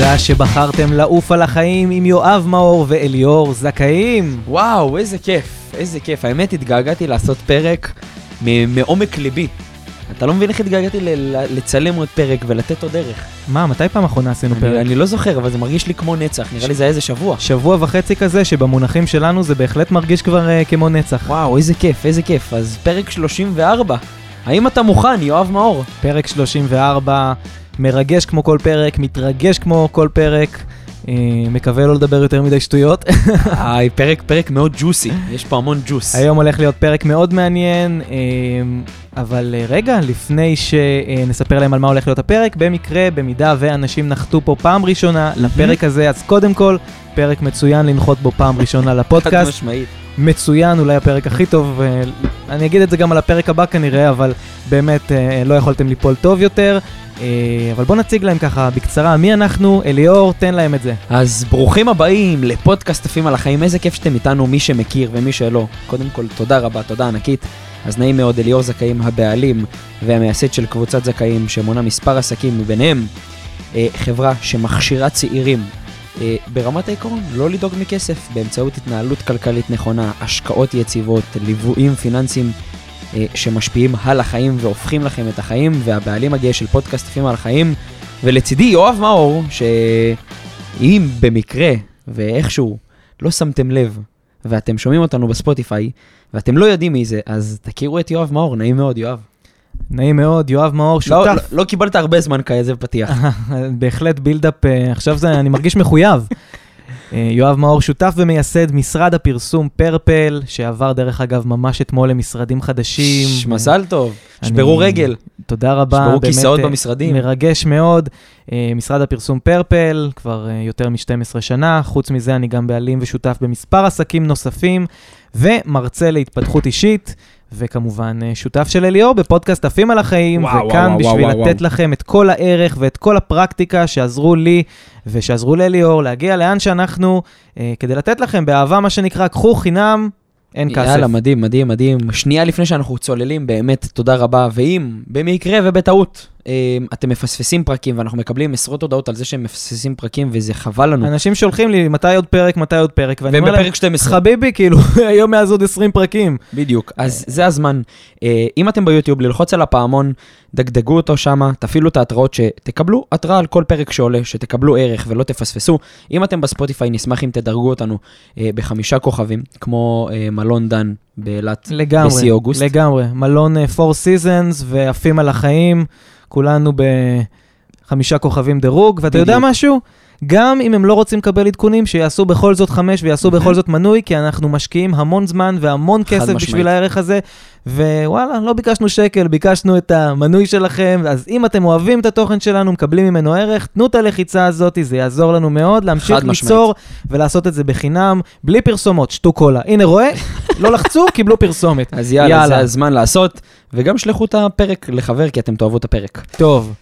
תודה שבחרתם לעוף על החיים עם יואב מאור ואליאור זכאים. וואו, איזה כיף, איזה כיף. האמת, התגעגעתי לעשות פרק מעומק ליבי. אתה לא מבין איך התגעגעתי לצלם עוד פרק ולתת עוד ערך. מה, מתי פעם אחרונה עשינו אני, פרק? אני לא זוכר, אבל זה מרגיש לי כמו נצח, נראה לי זה היה איזה שבוע. שבוע וחצי כזה, שבמונחים שלנו זה בהחלט מרגיש כבר uh, כמו נצח. וואו, איזה כיף, איזה כיף. אז פרק 34. האם אתה מוכן, יואב מאור? פרק 34, מרגש כמו כל פרק, מתרגש כמו כל פרק. אה, מקווה לא לדבר יותר מדי שטויות. היי, פרק, פרק מאוד ג'וסי, יש פה המון ג'וס. היום הולך להיות פרק מאוד מעניין, אה, אבל אה, רגע, לפני שנספר להם על מה הולך להיות הפרק, במקרה, במידה ואנשים נחתו פה פעם ראשונה לפרק הזה, אז קודם כל, פרק מצוין לנחות בו פעם ראשונה חד לפודקאסט. משמעית. מצוין, אולי הפרק הכי טוב, אה, אני אגיד את זה גם על הפרק הבא כנראה, אבל באמת אה, לא יכולתם ליפול טוב יותר. אבל בואו נציג להם ככה בקצרה, מי אנחנו? אליאור, תן להם את זה. אז ברוכים הבאים לפודקאסט עפים על החיים, איזה כיף שאתם איתנו, מי שמכיר ומי שלא. קודם כל, תודה רבה, תודה ענקית. אז נעים מאוד, אליאור זכאים הבעלים והמייסד של קבוצת זכאים, שמונה מספר עסקים, מביניהם. אה, חברה שמכשירה צעירים. אה, ברמת העיקרון, לא לדאוג מכסף, באמצעות התנהלות כלכלית נכונה, השקעות יציבות, ליוויים פיננסיים אה, שמשפיעים על החיים והופכים לכם את החיים, והבעלים הגאה של פודקאסט עפים על החיים, ולצידי יואב מאור, שאם במקרה ואיכשהו לא שמתם לב, ואתם שומעים אותנו בספוטיפיי, ואתם לא יודעים מי זה, אז תכירו את יואב מאור, נעים מאוד, יואב. נעים מאוד, יואב מאור, לא, שותף. לא, לא קיבלת הרבה זמן כזה בפתיח. בהחלט בילדאפ, אה, עכשיו זה, אני מרגיש מחויב. אה, יואב מאור, שותף ומייסד משרד הפרסום פרפל, שעבר דרך אגב ממש אתמול למשרדים חדשים. ש- מזל טוב, אני- שברו רגל, תודה רבה. שברו באמת, כיסאות אה, במשרדים. מרגש מאוד. אה, משרד הפרסום פרפל, כבר יותר מ-12 שנה. חוץ מזה, אני גם בעלים ושותף במספר עסקים נוספים, ומרצה להתפתחות אישית. וכמובן, אה, שותף של אליאור בפודקאסט עפים על החיים, וואו, וכאן וואו, בשביל וואו, לתת וואו. לכם את כל הערך ואת כל הפרקטיקה שעזרו לי ושעזרו לאליאור להגיע לאן שאנחנו, אה, כדי לתת לכם באהבה, מה שנקרא, קחו חינם, אין כסף. יאללה, מדהים, מדהים, מדהים. שנייה לפני שאנחנו צוללים, באמת, תודה רבה. ואם, במקרה ובטעות, אתם מפספסים פרקים, ואנחנו מקבלים עשרות הודעות על זה שהם מפספסים פרקים, וזה חבל לנו. אנשים שולחים לי, מתי עוד פרק, מתי עוד פרק, ואני אומר להם, בפרק 12. חביבי, כאילו, היום מאז עוד 20 פרקים. בדיוק, אז זה הזמן. אה, אם אתם ביוטיוב, ללחוץ על הפעמון, דגדגו אותו שמה, תפעילו את ההתראות שתקבלו התראה על כל פרק שעולה, שתקבלו ערך ולא תפספסו. אם אתם בספוטיפיי, נשמח אם תדרגו אותנו אה, בחמישה כוכבים, כמו אה, מלון דן באילת. לגמרי. לגמרי. מלון אה, Four Seasons ועפים על החיים, כולנו בחמישה כוכבים דירוג, ואתה יודע בדיוק. משהו? גם אם הם לא רוצים לקבל עדכונים, שיעשו בכל זאת חמש ויעשו בכל זאת מנוי, כי אנחנו משקיעים המון זמן והמון כסף. בשביל הערך הזה, ווואלה, לא ביקשנו שקל, ביקשנו את המנוי שלכם, אז אם אתם אוהבים את התוכן שלנו, מקבלים ממנו ערך, תנו את הלחיצה הזאת, זה יעזור לנו מאוד להמשיך. ליצור ולעשות את זה בחינם, בלי פרסומות, שתו קולה. הנה, רואה? לא לחצו, קיבלו פרסומת. אז יאללה, זה הזמן לעשות, וגם שלחו את הפרק לחבר, כי אתם תאהבו את הפרק. טוב.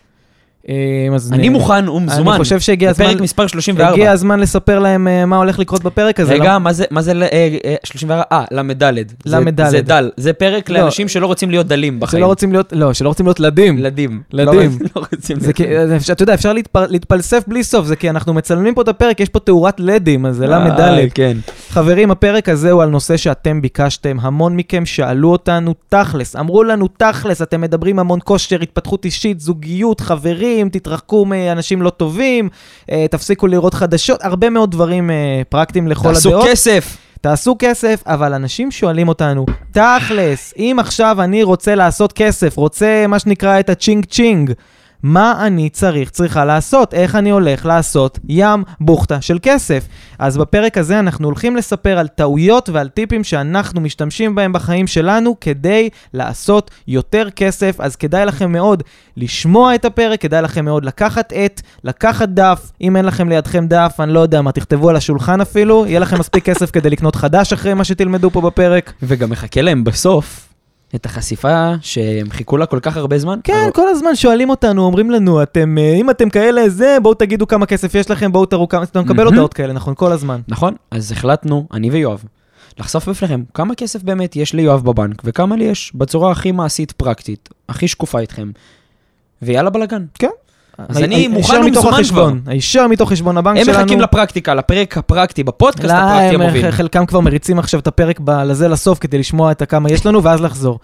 אז אני מוכן ומזומן. אני חושב שהגיע הזמן, פרק מספר 34. הגיע הזמן לספר להם אה, מה הולך לקרות בפרק הזה. רגע, לא? מה זה, מה זה, ל- אה, אה, 34? אה, ל"ד. ל"ד. זה דל. זה פרק לא. לאנשים שלא רוצים להיות דלים בחיים. שלא רוצים להיות, לא, שלא רוצים להיות לדים. לדים. לדים. לא רוצים להיות אתה יודע, אפשר להתפ- להתפלסף בלי סוף, זה כי אנחנו מצלמים פה את הפרק, יש פה תאורת לדים, אז זה ל"ד. כן. חברים, הפרק הזה הוא על נושא שאתם ביקשתם, המון מכם שאלו אותנו תכלס, אמרו לנו תכלס, אתם מדברים המון כושר, התפתחות אישית, זוגיות, חברים, תתרחקו מאנשים לא טובים, אה, תפסיקו לראות חדשות, הרבה מאוד דברים אה, פרקטיים לכל תעשו הדעות. כסף. תעשו כסף, אבל אנשים שואלים אותנו, תכלס, אם עכשיו אני רוצה לעשות כסף, רוצה מה שנקרא את הצ'ינג צ'ינג, מה אני צריך, צריכה לעשות? איך אני הולך לעשות ים בוכטה של כסף? אז בפרק הזה אנחנו הולכים לספר על טעויות ועל טיפים שאנחנו משתמשים בהם בחיים שלנו כדי לעשות יותר כסף, אז כדאי לכם מאוד לשמוע את הפרק, כדאי לכם מאוד לקחת עט, לקחת דף, אם אין לכם לידכם דף, אני לא יודע מה, תכתבו על השולחן אפילו, יהיה לכם מספיק כסף כדי לקנות חדש אחרי מה שתלמדו פה בפרק. וגם מחכה להם בסוף את החשיפה שהם חיכו לה כל כך הרבה זמן. כן, אבל- כל הזמן שואלים אותנו, אומרים לנו, אתם, אה, אם אתם כאלה זה, בואו תגידו כמה כסף יש לכם, בואו תראו כמה, אתה מקבל. הודעות כאלה, נכון? כל הזמן. נכון, אז החלטנו, אני ויואב, לחשוף בפניכם כמה כסף באמת יש ליואב בבנק, וכמה לי יש בצורה הכי מעשית פרקטית, הכי שקופה איתכם. ויאללה בלאגן. אז אני מוכן ומזומן החשבון, הישר מתוך חשבון הבנק הם שלנו. מחכים לפרקטיקה, לפרק הפרקטי בפודקאסט לא, הפרקטי הם, המוביל. חלקם כבר מריצים עכשיו את הפרק לזה לסוף כדי לשמוע את הכמה יש לנו ואז לחזור.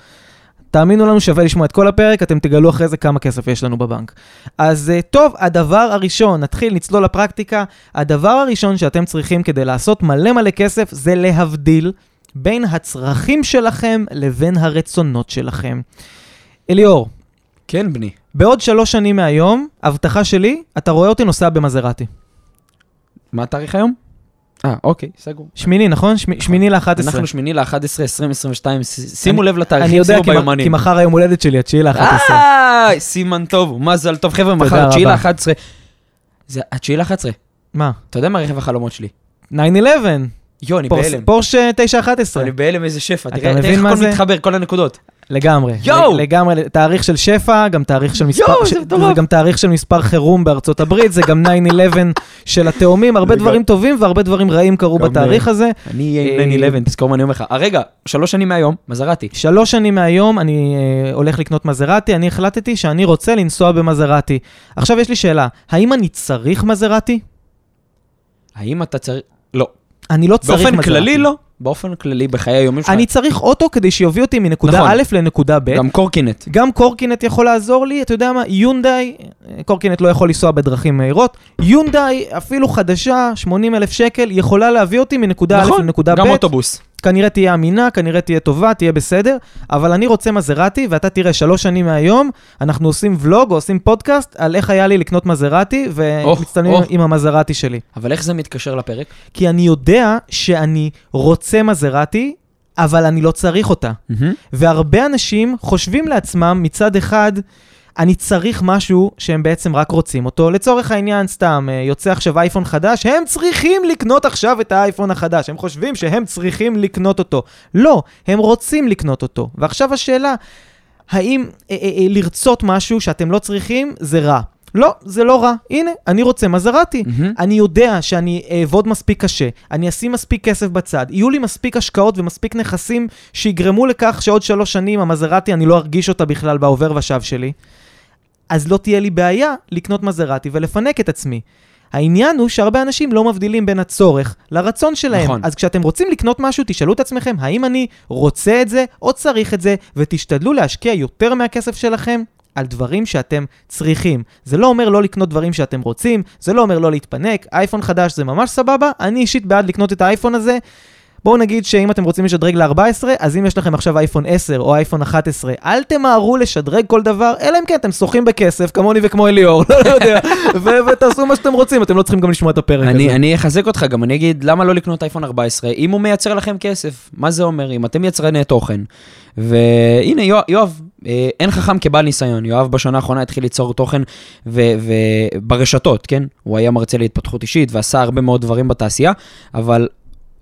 תאמינו לנו, שווה לשמוע את כל הפרק, אתם תגלו אחרי זה כמה כסף יש לנו בבנק. אז אה, טוב, הדבר הראשון, נתחיל, נצלול לפרקטיקה. הדבר הראשון שאתם צריכים כדי לעשות מלא מלא כסף זה להבדיל בין הצרכים שלכם לבין הרצונות שלכם. אליאור, כן, בני. בעוד שלוש שנים מהיום, הבטחה שלי, אתה רואה אותי נוסע במזרטי. מה התאריך היום? אה, אוקיי, סגור. שמיני, נכון? שמ- שמיני ל-11. אנחנו שמיני ל-11, 2022, שימו אני- לב לתאריכים, אני יודע, שימו כי, מ- ביומנים. כי מחר היום הולדת שלי, התשיעי ל-11. אה, סימן טוב, מזל טוב. חבר'ה, מחר, 9 רבה. ל-11. זה ה-9 ל-11. מה? אתה יודע מה רכב החלומות שלי? 9-11. יו, אני בהלם. פורשה 911. אני בהלם איזה שפע. תראה איך הכל? מתחבר, כל הנקודות. לגמרי. יואו! לגמרי, תאריך של שפע, גם תאריך של מספר... יואו, ש- זה מטורף. זה גם תאריך של מספר חירום בארצות הברית, זה גם 9-11 של התאומים, הרבה דברים טובים והרבה דברים רעים קרו בתאריך הזה. אני אהיה אה, עם 9-11, תזכור מה אני אומר לך. אה, רגע, שלוש שנים מהיום, מזרטי. שלוש שנים מהיום אני אה, הולך לקנות מזרטי, אני החלטתי שאני רוצה לנסוע במזרטי. עכשיו יש לי שאלה, האם אני צריך מזרטי? האם אתה צריך... לא. אני לא צריך באופן מזרטי. כללי לא. באופן כללי, בחיי היומים שלך. אני צריך אוטו כדי שיוביל אותי מנקודה נכון. א' לנקודה ב'. גם קורקינט. גם קורקינט יכול לעזור לי, אתה יודע מה, יונדאי, קורקינט לא יכול לנסוע בדרכים מהירות, יונדאי, אפילו חדשה, 80 אלף שקל, יכולה להביא אותי מנקודה א' נכון, לנקודה גם ב', אוטובוס. כנראה תהיה אמינה, כנראה תהיה טובה, תהיה בסדר, אבל אני רוצה מזרטי, ואתה תראה, שלוש שנים מהיום, אנחנו עושים ולוג או עושים פודקאסט על איך היה לי לקנות מזרטי, ומצטלמים או. עם המזרטי שלי. אבל איך זה מתקשר לפרק? כי אני יודע שאני רוצה מזרטי, אבל אני לא צריך אותה. והרבה אנשים חושבים לעצמם מצד אחד, אני צריך משהו שהם בעצם רק רוצים אותו. לצורך העניין, סתם, אה, יוצא עכשיו אייפון חדש, הם צריכים לקנות עכשיו את האייפון החדש. הם חושבים שהם צריכים לקנות אותו. לא, הם רוצים לקנות אותו. ועכשיו השאלה, האם אה, אה, אה, לרצות משהו שאתם לא צריכים זה רע? לא, זה לא רע. הנה, אני רוצה מזרטי. מהמם. אני יודע שאני אעבוד מספיק קשה, אני אשים מספיק כסף בצד, יהיו לי מספיק השקעות ומספיק נכסים שיגרמו לכך שעוד שלוש שנים המזרטי, אני לא ארגיש אותה בכלל בעובר ושב שלי, אז לא תהיה לי בעיה לקנות מזרטי ולפנק את עצמי. העניין הוא שהרבה אנשים לא מבדילים בין הצורך לרצון שלהם. נכון. אז כשאתם רוצים לקנות משהו, תשאלו את עצמכם, האם אני רוצה את זה או צריך את זה, ותשתדלו להשקיע יותר מהכסף שלכם על דברים שאתם צריכים. זה לא אומר לא לקנות דברים שאתם רוצים, זה לא אומר לא להתפנק, אייפון חדש זה ממש סבבה, אני אישית בעד לקנות את האייפון הזה. בואו נגיד שאם אתם רוצים לשדרג ל-14, אז אם יש לכם עכשיו אייפון 10 או אייפון 11, אל תמהרו לשדרג כל דבר, אלא אם כן אתם שוחים בכסף, כמוני וכמו אליאור, לא יודע, ו- ותעשו מה שאתם רוצים, אתם לא צריכים גם לשמוע את הפרק אני, הזה. אני אחזק אותך גם, אני אגיד, למה לא לקנות אייפון 14? אם הוא מייצר לכם כסף, מה זה אומר? אם אתם יצרני תוכן, והנה, יואב, יואב אה, אין חכם כבעל ניסיון, יואב בשנה האחרונה התחיל ליצור תוכן ו- וברשתות, כן? הוא היה מרצה להתפתחות אישית ועשה הרבה מאוד דברים בתעשייה, אבל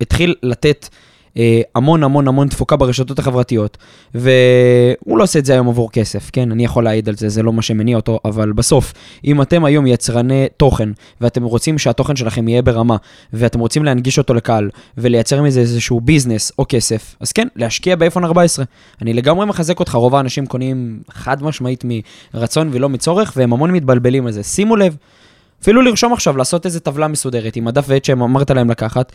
התחיל לתת אה, המון המון המון תפוקה ברשתות החברתיות, והוא לא עושה את זה היום עבור כסף, כן? אני יכול להעיד על זה, זה לא מה שמניע אותו, אבל בסוף, אם אתם היום יצרני תוכן, ואתם רוצים שהתוכן שלכם יהיה ברמה, ואתם רוצים להנגיש אותו לקהל, ולייצר מזה איזשהו ביזנס או כסף, אז כן, להשקיע באייפון 14. אני לגמרי מחזק אותך, רוב האנשים קונים חד משמעית מרצון ולא מצורך, והם המון מתבלבלים על זה. שימו לב, אפילו לרשום עכשיו, לעשות איזה טבלה מסודרת עם הדף ועט שאמרת להם לקחת,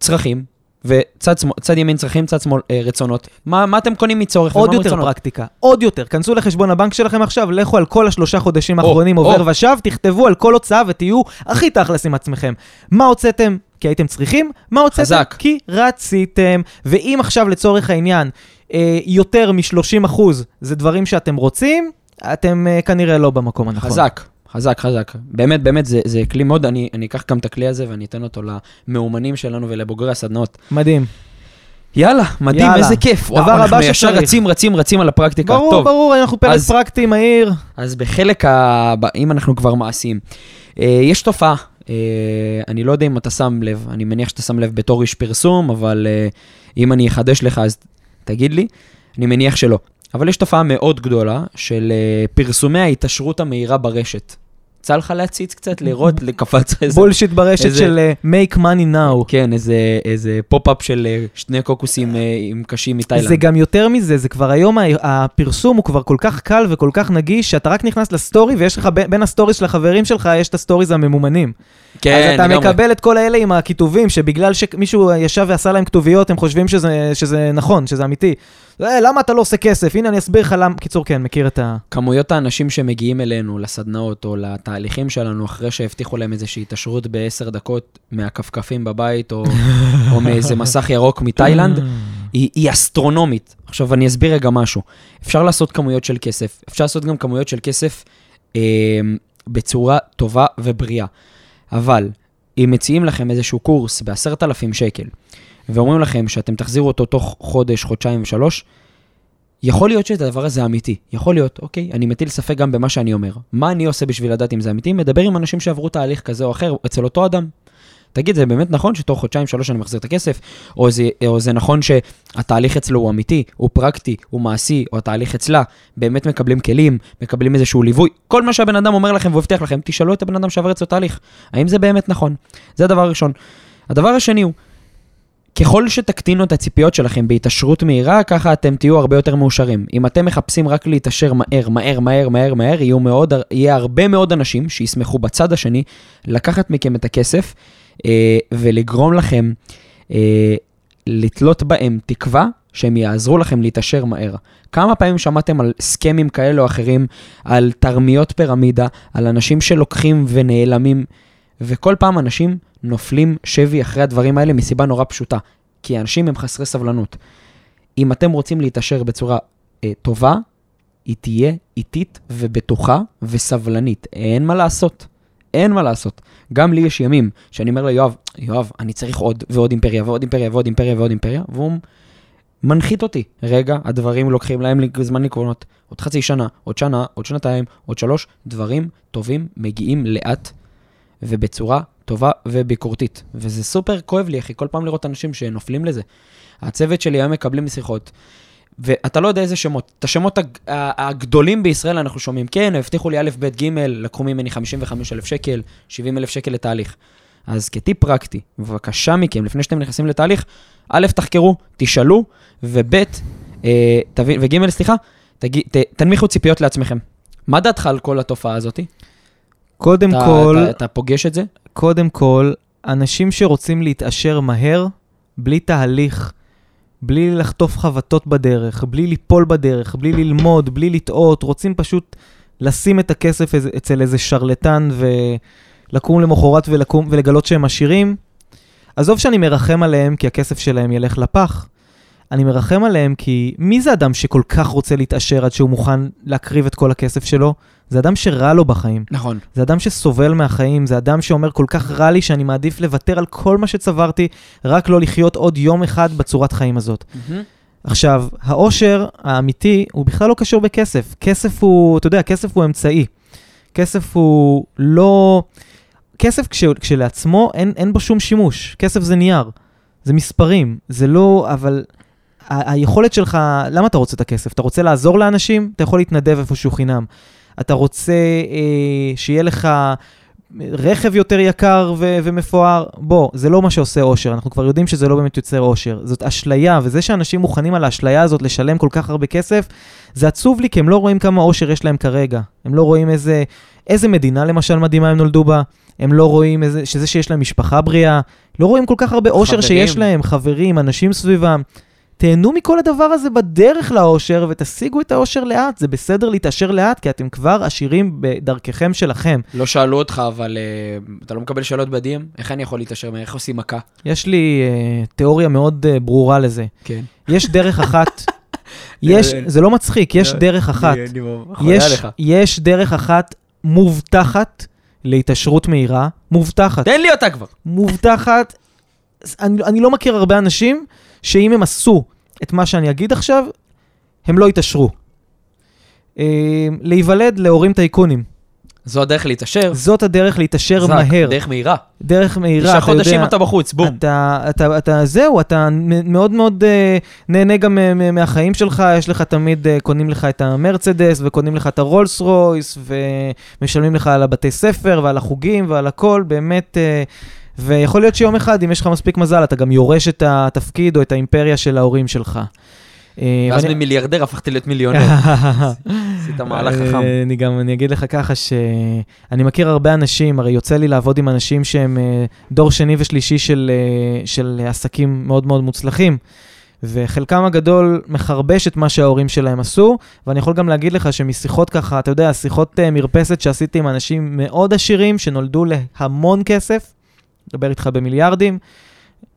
צרכים, וצד שמאל, צד ימין צרכים, צד שמאל אה, רצונות. מה, מה אתם קונים מצורך עוד יותר מרצונות? פרקטיקה, עוד יותר. כנסו לחשבון הבנק שלכם עכשיו, לכו על כל השלושה חודשים או, האחרונים או. עובר ושב, תכתבו על כל הוצאה ותהיו הכי תכלס עם עצמכם. מה הוצאתם? כי הייתם צריכים, מה הוצאתם? חזק. כי רציתם. ואם עכשיו לצורך העניין אה, יותר מ-30% זה דברים שאתם רוצים, אתם אה, כנראה לא במקום הנכון. חזק, חזק, חזק. באמת, באמת, זה, זה כלי מאוד, אני, אני אקח גם את הכלי הזה ואני אתן אותו למאומנים שלנו ולבוגרי הסדנאות. מדהים. יאללה, מדהים, יאללה. איזה כיף. וואו, דבר אנחנו הבא ישר שצריך. רצים, רצים, רצים על הפרקטיקה. ברור, טוב, ברור, אנחנו פרק אז- פרקטי מהיר. אז בחלק ה... ב- אם אנחנו כבר מעשיים, אה, יש תופעה, אה, אני לא יודע אם אתה שם לב, אני מניח שאתה שם לב בתור איש פרסום, אבל אה, אם אני אחדש לך אז תגיד לי, אני מניח שלא. אבל יש תופעה מאוד גדולה של אה, פרסומי ההתעשרות המהירה ברשת. יצא לך להציץ קצת, לראות, קפץ לך איזה... בולשיט ברשת איזה- של אה, make money now. כן, איזה, איזה פופ-אפ של אה, שני קוקוסים אה, עם קשים מתאילנד. זה גם יותר מזה, זה כבר היום, הפרסום הוא כבר כל כך קל וכל כך נגיש, שאתה רק נכנס לסטורי, ויש לך ב- בין הסטוריז של החברים שלך, יש את הסטוריז הממומנים. כן, אז אתה לגמרי. מקבל את כל האלה עם הכיתובים, שבגלל שמישהו ישב ועשה להם כתוביות, הם חושבים שזה, שזה נכון, שזה אמיתי. אה, למה אתה לא עושה כסף? הנה, אני אסביר לך למה. קיצור, כן, מכיר את ה... כמויות האנשים שמגיעים אלינו לסדנאות או לתהליכים שלנו אחרי שהבטיחו להם איזושהי התעשרות בעשר דקות מהכפכפים בבית או, או מאיזה מסך ירוק מתאילנד, היא, היא אסטרונומית. עכשיו אני אסביר רגע משהו. אפשר לעשות כמויות של כסף, אפשר לעשות גם כמויות של כסף אה, בצורה טובה ובריאה. אבל אם מציעים לכם איזשהו קורס בעשרת אלפים שקל, ואומרים לכם שאתם תחזירו אותו תוך חודש, חודשיים ושלוש, יכול להיות שהדבר הזה אמיתי. יכול להיות, אוקיי, אני מטיל ספק גם במה שאני אומר. מה אני עושה בשביל לדעת אם זה אמיתי? מדבר עם אנשים שעברו תהליך כזה או אחר אצל אותו אדם. תגיד, זה באמת נכון שתוך חודשיים, שלוש אני מחזיר את הכסף? או זה, או זה נכון שהתהליך אצלו הוא אמיתי, הוא פרקטי, הוא מעשי, או התהליך אצלה, באמת מקבלים כלים, מקבלים איזשהו ליווי? כל מה שהבן אדם אומר לכם והוא לכם, תשאלו את הבן אדם שעבר אצלו תהליך. האם זה באמת נכון? זה הדבר הראשון. הדבר השני הוא, ככל שתקטינו את הציפיות שלכם בהתעשרות מהירה, ככה אתם תהיו הרבה יותר מאושרים. אם אתם מחפשים רק להתעשר מהר, מהר, מהר, מהר, מהר, יהיו מאוד, יהיה הרבה מאוד אנשים שישמחו בצד השני לקחת מכם את הכסף אה, ולגרום לכם אה, לתלות בהם תקווה שהם יעזרו לכם להתעשר מהר. כמה פעמים שמעתם על סכמים כאלה או אחרים, על תרמיות פירמידה, על אנשים שלוקחים ונעלמים, וכל פעם אנשים נופלים שבי אחרי הדברים האלה מסיבה נורא פשוטה, כי אנשים הם חסרי סבלנות. אם אתם רוצים להתעשר בצורה אה, טובה, היא תהיה איטית ובטוחה וסבלנית. אין מה לעשות. אין מה לעשות. גם לי יש ימים שאני אומר ליואב, יואב, אני צריך עוד ועוד אימפריה ועוד אימפריה ועוד אימפריה ועוד אימפריה, והוא מנחית אותי. רגע, הדברים לוקחים להם זמן לקרונות. עוד חצי שנה, עוד שנה, עוד שנתיים, עוד שלוש, דברים טובים מגיעים לאט ובצורה טובה וביקורתית. וזה סופר כואב לי, אחי, כל פעם לראות אנשים שנופלים לזה. הצוות שלי היום מקבלים שיחות, ואתה לא יודע איזה שמות. את השמות הגדולים בישראל אנחנו שומעים. כן, הבטיחו לי א', ב', ג', לקחו ממני 55,000 שקל, 70,000 שקל לתהליך. אז כטיפ פרקטי, בבקשה מכם, לפני שאתם נכנסים לתהליך, א', תחקרו, תשאלו, וב', אה, וג', סליחה, תנמיכו ציפיות לעצמכם. מה דעתך על כל התופעה הזאת? קודם אתה, כל, אתה, אתה פוגש את זה? קודם כל, אנשים שרוצים להתעשר מהר, בלי תהליך, בלי לחטוף חבטות בדרך, בלי ליפול בדרך, בלי ללמוד, בלי לטעות, רוצים פשוט לשים את הכסף אצל איזה שרלטן ולקום למחרת ולקום, ולגלות שהם עשירים. עזוב שאני מרחם עליהם כי הכסף שלהם ילך לפח. אני מרחם עליהם כי מי זה אדם שכל כך רוצה להתעשר עד שהוא מוכן להקריב את כל הכסף שלו? זה אדם שרע לו בחיים. נכון. זה אדם שסובל מהחיים, זה אדם שאומר כל כך רע לי שאני מעדיף לוותר על כל מה שצברתי, רק לא לחיות עוד יום אחד בצורת חיים הזאת. עכשיו, העושר האמיתי הוא בכלל לא קשור בכסף. כסף הוא, אתה יודע, כסף הוא אמצעי. כסף הוא לא... כסף כש, כשלעצמו אין, אין בו שום שימוש. כסף זה נייר, זה מספרים, זה לא... אבל ה- היכולת שלך, למה אתה רוצה את הכסף? אתה רוצה לעזור לאנשים? אתה יכול להתנדב איפשהו חינם. אתה רוצה אה, שיהיה לך רכב יותר יקר ו- ומפואר? בוא, זה לא מה שעושה אושר, אנחנו כבר יודעים שזה לא באמת יוצר אושר. זאת אשליה, וזה שאנשים מוכנים על האשליה הזאת לשלם כל כך הרבה כסף, זה עצוב לי, כי הם לא רואים כמה אושר יש להם כרגע. הם לא רואים איזה, איזה מדינה למשל מדהימה הם נולדו בה, הם לא רואים איזה, שזה שיש להם משפחה בריאה, לא רואים כל כך הרבה אושר חברים. שיש להם, חברים, אנשים סביבם. תהנו מכל הדבר הזה בדרך לאושר ותשיגו את האושר לאט. זה בסדר להתעשר לאט, כי אתם כבר עשירים בדרככם שלכם. לא שאלו אותך, אבל uh, אתה לא מקבל שאלות ב-DM? איך אני יכול להתעשר? איך עושים מכה? יש לי uh, תיאוריה מאוד uh, ברורה לזה. כן. יש דרך אחת, יש, זה לא מצחיק, יש דרך אחת. יש, יש דרך אחת מובטחת להתעשרות מהירה, מובטחת. תן לי אותה כבר. מובטחת. אני, אני לא מכיר הרבה אנשים שאם הם עשו את מה שאני אגיד עכשיו, הם לא יתעשרו. אה, להיוולד להורים טייקונים. זו הדרך להתעשר. זאת הדרך להתעשר זק, מהר. דרך מהירה. דרך מהירה, תשעה אתה יודע. חודשים אתה בחוץ, בום. אתה, אתה, אתה, זהו, אתה מאוד מאוד uh, נהנה גם uh, מהחיים שלך, יש לך תמיד, uh, קונים לך את המרצדס, וקונים לך את הרולס רויס, ומשלמים לך על הבתי ספר, ועל החוגים, ועל הכל, באמת, uh, ויכול להיות שיום אחד, אם יש לך מספיק מזל, אתה גם יורש את התפקיד או את האימפריה של ההורים שלך. אה, ואז ואני- ממיליארדר הפכתי להיות מיליונר. עשית מהלך חכם. אה, אני גם, אני אגיד לך ככה, שאני מכיר הרבה אנשים, הרי יוצא לי לעבוד עם אנשים שהם אה, דור שני ושלישי של, של עסקים מאוד מאוד מוצלחים, וחלקם הגדול מחרבש את מה שההורים שלהם עשו, ואני יכול גם להגיד לך שמשיחות ככה, אתה יודע, שיחות מרפסת שעשיתי עם אנשים מאוד עשירים, שנולדו להמון כסף, מדבר איתך במיליארדים,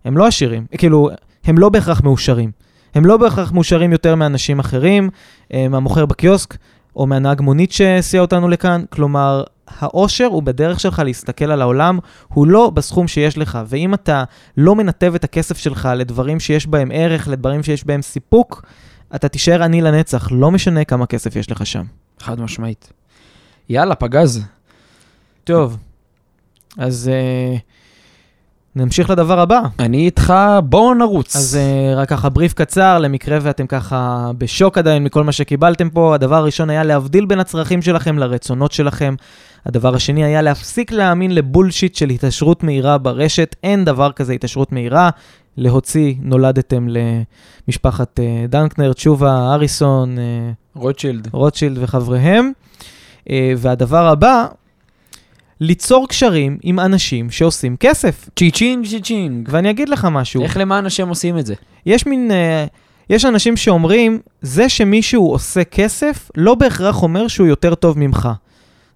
הם לא עשירים, כאילו, הם לא בהכרח מאושרים. הם לא בהכרח מאושרים יותר מאנשים אחרים, אה, מהמוכר בקיוסק, או מהנהג מונית שהסיע אותנו לכאן. כלומר, העושר הוא בדרך שלך להסתכל על העולם, הוא לא בסכום שיש לך. ואם אתה לא מנתב את הכסף שלך לדברים שיש בהם ערך, לדברים שיש בהם סיפוק, אתה תישאר עני לנצח, לא משנה כמה כסף יש לך שם. חד משמעית. יאללה, פגז. טוב, אז uh, נמשיך לדבר הבא. אני איתך, בואו נרוץ. אז uh, רק ככה בריף קצר, למקרה ואתם ככה בשוק עדיין מכל מה שקיבלתם פה. הדבר הראשון היה להבדיל בין הצרכים שלכם לרצונות שלכם. הדבר השני היה להפסיק להאמין לבולשיט של התעשרות מהירה ברשת. אין דבר כזה התעשרות מהירה. להוציא, נולדתם למשפחת אה, דנקנר, תשובה, אריסון, אה, רוטשילד. רוטשילד וחבריהם. אה, והדבר הבא, ליצור קשרים עם אנשים שעושים כסף. צ'יצ'ינג צ'יצ'ינג. ואני אגיד לך משהו. איך למען השם עושים את זה? יש מין, אה, יש אנשים שאומרים, זה שמישהו עושה כסף, לא בהכרח אומר שהוא יותר טוב ממך.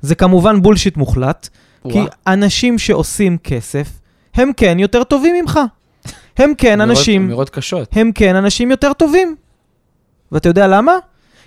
זה כמובן בולשיט מוחלט, כי וואה. אנשים שעושים כסף, הם כן יותר טובים ממך. הם כן אנשים, אמירות קשות. הם כן אנשים יותר טובים. ואתה יודע למה?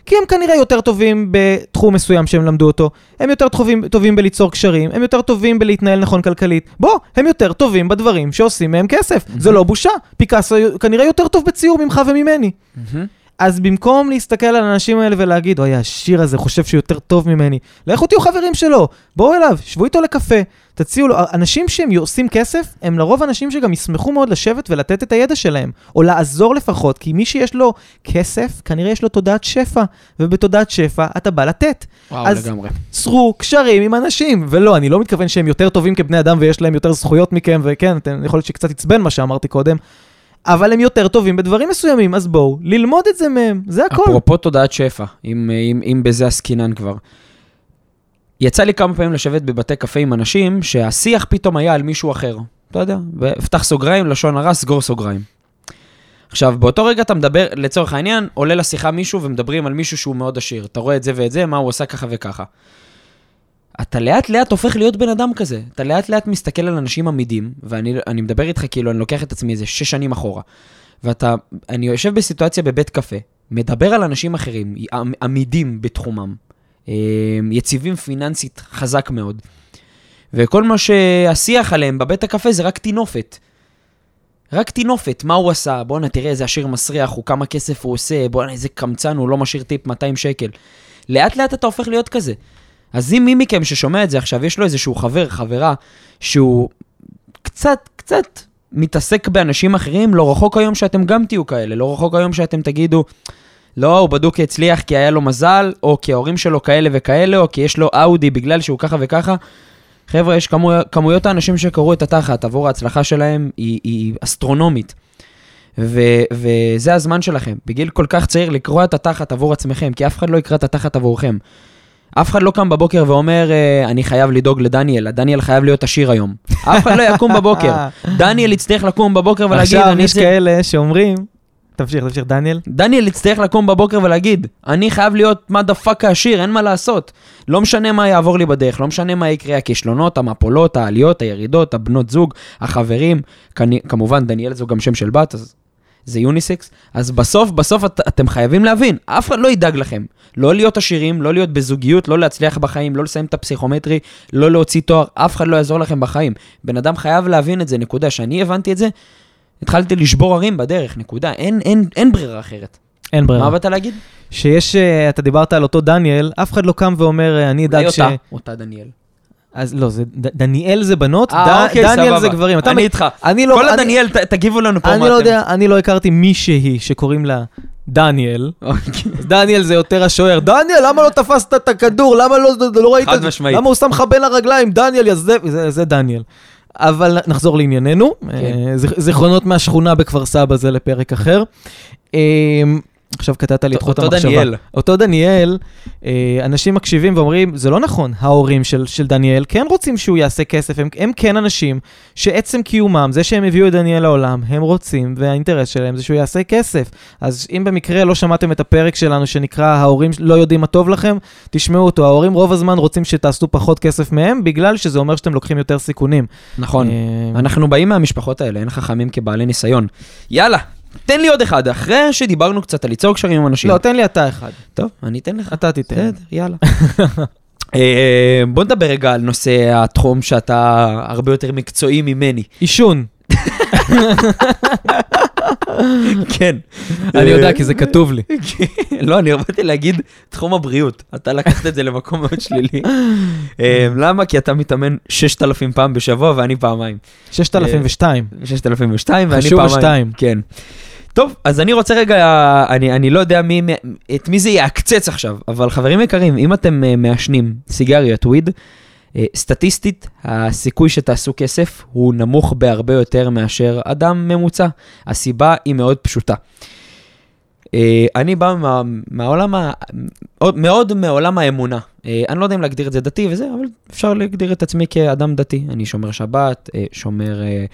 כי הם כנראה יותר טובים בתחום מסוים שהם למדו אותו, הם יותר טובים, טובים בליצור קשרים, הם יותר טובים בלהתנהל נכון כלכלית. בוא, הם יותר טובים בדברים שעושים מהם כסף. זה לא בושה, פיקאסו כנראה יותר טוב בציור ממך וממני. מהמם. אז במקום להסתכל על האנשים האלה ולהגיד, אוי, השיר הזה חושב שהוא יותר טוב ממני, לכו תהיו חברים שלו, בואו אליו, שבו איתו לקפה, תציעו לו. אנשים שהם עושים כסף, הם לרוב אנשים שגם ישמחו מאוד לשבת ולתת את הידע שלהם, או לעזור לפחות, כי מי שיש לו כסף, כנראה יש לו תודעת שפע, ובתודעת שפע אתה בא לתת. וואו, אז- לגמרי. צרו קשרים עם אנשים, ולא, אני לא מתכוון שהם יותר טובים כבני אדם ויש להם יותר זכויות מכם, וכן, אתם, יכול להיות שקצת עצבן מה שאמרתי קודם, אבל הם יותר טובים בדברים מסוימים, אז בואו, ללמוד את זה מהם, זה הכל. אפרופו תודעת שפע, אם, אם, אם בזה עסקינן כבר. יצא לי כמה פעמים לשבת בבתי קפה עם אנשים שהשיח פתאום היה על מישהו אחר. אתה יודע, פתח סוגריים, לשון הרע, סגור סוגריים. עכשיו, באותו רגע אתה מדבר, לצורך העניין, עולה לשיחה מישהו ומדברים על מישהו שהוא מאוד עשיר. אתה רואה את זה ואת זה, מה הוא עושה ככה וככה. אתה לאט לאט הופך להיות בן אדם כזה. אתה לאט לאט מסתכל על אנשים עמידים, ואני אני מדבר איתך כאילו, אני לוקח את עצמי איזה שש שנים אחורה. ואתה, אני יושב בסיטואציה בבית קפה, מדבר על אנשים אחרים, עמ- עמידים בתחומם, אה, יציבים פיננסית חזק מאוד. וכל מה שהשיח עליהם בבית הקפה זה רק טינופת. רק טינופת, מה הוא עשה? בואנה, תראה איזה עשיר מסריח, הוא כמה כסף הוא עושה, בואנה, איזה קמצן, הוא לא משאיר טיפ 200 שקל. לאט לאט אתה הופך להיות כזה. אז אם מי מכם ששומע את זה עכשיו, יש לו איזשהו חבר, חברה, שהוא קצת, קצת מתעסק באנשים אחרים, לא רחוק היום שאתם גם תהיו כאלה, לא רחוק היום שאתם תגידו, לא, הוא בדוק הצליח כי היה לו מזל, או כי ההורים שלו כאלה וכאלה, או כי יש לו אאודי בגלל שהוא ככה וככה. חבר'ה, יש כמו, כמויות האנשים שקראו את התחת עבור ההצלחה שלהם היא, היא אסטרונומית. ו, וזה הזמן שלכם, בגיל כל כך צעיר לקרוע את התחת עבור עצמכם, כי אף אחד לא יקרא את התחת עבורכם. אף אחד לא קם בבוקר ואומר, אה, אני חייב לדאוג לדניאל, הדניאל חייב להיות עשיר היום. אף אחד לא יקום בבוקר. דניאל יצטרך לקום בבוקר ולהגיד, עכשיו יש. כאלה שאומרים, תמשיך, תמשיך, דניאל. דניאל יצטרך לקום בבוקר ולהגיד, אני חייב להיות motherfucker עשיר, אין מה לעשות. לא משנה מה יעבור לי בדרך, לא משנה מה יקרה, הכישלונות, המפולות, העליות, הירידות, הבנות זוג, החברים, כמובן דניאל זו גם שם של בת, אז זה יוניסקס. אז בסוף, בסוף את, אתם חייבים להבין, אף אחד לא ידאג לכם. לא להיות עשירים, לא להיות בזוגיות, לא להצליח בחיים, לא לסיים את הפסיכומטרי, לא להוציא תואר, אף אחד לא יעזור לכם בחיים. בן אדם חייב להבין את זה, נקודה. שאני הבנתי את זה, התחלתי לשבור הרים בדרך, נקודה. אין, אין, אין ברירה אחרת. אין ברירה. מה באת להגיד? שיש, אה, אתה דיברת על אותו דניאל, אף אחד לא קם ואומר, אה, אני אדאג אולי ש... אותה, אותה דניאל. אז לא, זה, ד- דניאל זה בנות, אה, ד- אוקיי, דניאל סבבה. זה גברים. אתה אני מ- איתך. אני לא, כל אני- הדניאל, ת- תגיבו לנו פה מה אני אתם. לא יודע, אני לא הכרתי מישהי שקוראים לה דניאל. אוקיי. אז דניאל זה יותר השוער. דניאל, למה לא תפסת את הכדור? למה לא, לא ראית חד? משמעית. למה הוא שם לך בין הרגליים? דניאל, יא זה, זה, זה דניאל. אבל נחזור לענייננו. כן. אה, זיכרונות מהשכונה בכפר סבא זה לפרק אחר. עכשיו קטעת לי את חוט אותו המחשבה. דניאל. אותו דניאל, אה, אנשים מקשיבים ואומרים, זה לא נכון, ההורים של, של דניאל כן רוצים שהוא יעשה כסף, הם, הם כן אנשים שעצם קיומם, זה שהם הביאו את דניאל לעולם, הם רוצים, והאינטרס שלהם זה שהוא יעשה כסף. אז אם במקרה לא שמעתם את הפרק שלנו שנקרא ההורים לא יודעים מה טוב לכם, תשמעו אותו. ההורים רוב הזמן רוצים שתעשו פחות כסף מהם, בגלל שזה אומר שאתם לוקחים יותר סיכונים. נכון. אה, אנחנו באים מהמשפחות האלה, אין חכמים כבעלי ניסיון. יאללה, תן לי עוד אחד, אחרי שדיברנו קצת על ליצור קשרים עם אנשים. לא, תן לי אתה אחד. טוב, אני אתן לך. אתה תיתן. בסדר, יאללה. אה, בוא נדבר רגע על נושא התחום שאתה הרבה יותר מקצועי ממני. עישון. כן. אני יודע כי זה כתוב לי. לא, אני באתי להגיד תחום הבריאות. אתה לקחת את זה למקום מאוד שלילי. אה, למה? כי אתה מתאמן 6,000 פעם בשבוע ואני פעמיים. 6002. 6,002 ואני חשוב פעמיים. השתיים. כן. טוב, אז אני רוצה רגע, אני, אני לא יודע מי, את מי זה יעקצץ עכשיו, אבל חברים יקרים, אם אתם אה, מעשנים סיגריות וויד, אה, סטטיסטית, הסיכוי שתעשו כסף הוא נמוך בהרבה יותר מאשר אדם ממוצע. הסיבה היא מאוד פשוטה. אה, אני בא מה, מהעולם, ה- מאוד- מעולם האמונה. אה, אני לא יודע אם להגדיר את זה דתי וזה, אבל אפשר להגדיר את עצמי כאדם דתי. אני שומר שבת, אה, שומר אה,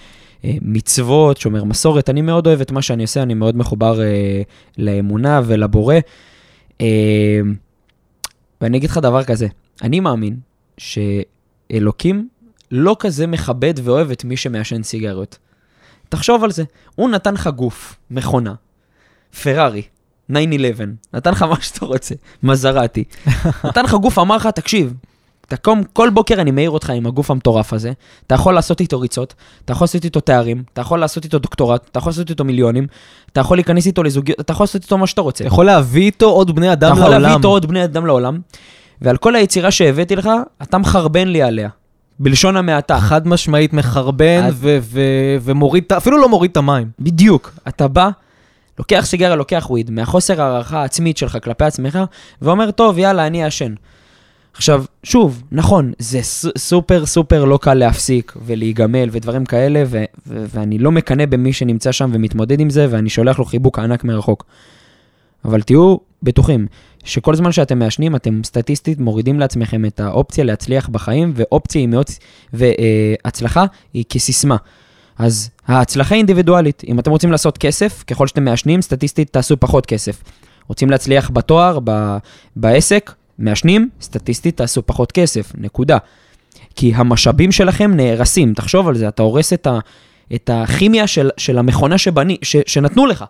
אה, מצוות, שומר מסורת. אני מאוד אוהב את מה שאני עושה, אני מאוד מחובר אה, לאמונה ולבורא. אה, ואני אגיד לך דבר כזה, אני מאמין שאלוקים לא כזה מכבד ואוהב את מי שמעשן סיגריות. תחשוב על זה, הוא נתן לך גוף, מכונה, פרארי, 9-11, נתן לך מה שאתה רוצה, מזרטי. נתן לך גוף, אמר לך, תקשיב, תקום, כל בוקר אני מעיר אותך עם הגוף המטורף הזה, אתה יכול לעשות איתו ריצות, אתה יכול לעשות איתו תארים, אתה יכול לעשות איתו דוקטורט, אתה יכול לעשות איתו מיליונים, אתה יכול להיכנס איתו לזוגיות, אתה יכול לעשות איתו מה שאתה רוצה. אתה יכול להביא איתו עוד בני אדם אתה לעולם. יכול להביא איתו עוד בני אדם לעולם, ועל כל היצירה שהבאתי לך, אתה מחרבן לי עליה, בלשון המעטה. חד משמעית מחרבן אז- ו- ו- ומוריד, את אפילו לא מוריד את המים. בדיוק. אתה בא, לוקח סיגריה, לוקח וויד, מהחוסר הערכה העצמית שלך כלפי עצמך, ואומר, טוב, יאללה, אני אעשן. עכשיו, שוב, נכון, זה סופר סופר לא קל להפסיק ולהיגמל ודברים כאלה, ו- ו- ואני לא מקנא במי שנמצא שם ומתמודד עם זה, ואני שולח לו חיבוק ענק מרחוק. אבל תהיו בטוחים שכל זמן שאתם מעשנים, אתם סטטיסטית מורידים לעצמכם את האופציה להצליח בחיים, ואופציה היא מאוד, והצלחה היא כסיסמה. אז ההצלחה היא אינדיבידואלית. אם אתם רוצים לעשות כסף, ככל שאתם מעשנים, סטטיסטית תעשו פחות כסף. רוצים להצליח בתואר, ב- בעסק, מעשנים, סטטיסטית תעשו פחות כסף, נקודה. כי המשאבים שלכם נהרסים, תחשוב על זה, אתה הורס את, ה, את הכימיה של, של המכונה שבני, ש, שנתנו לך.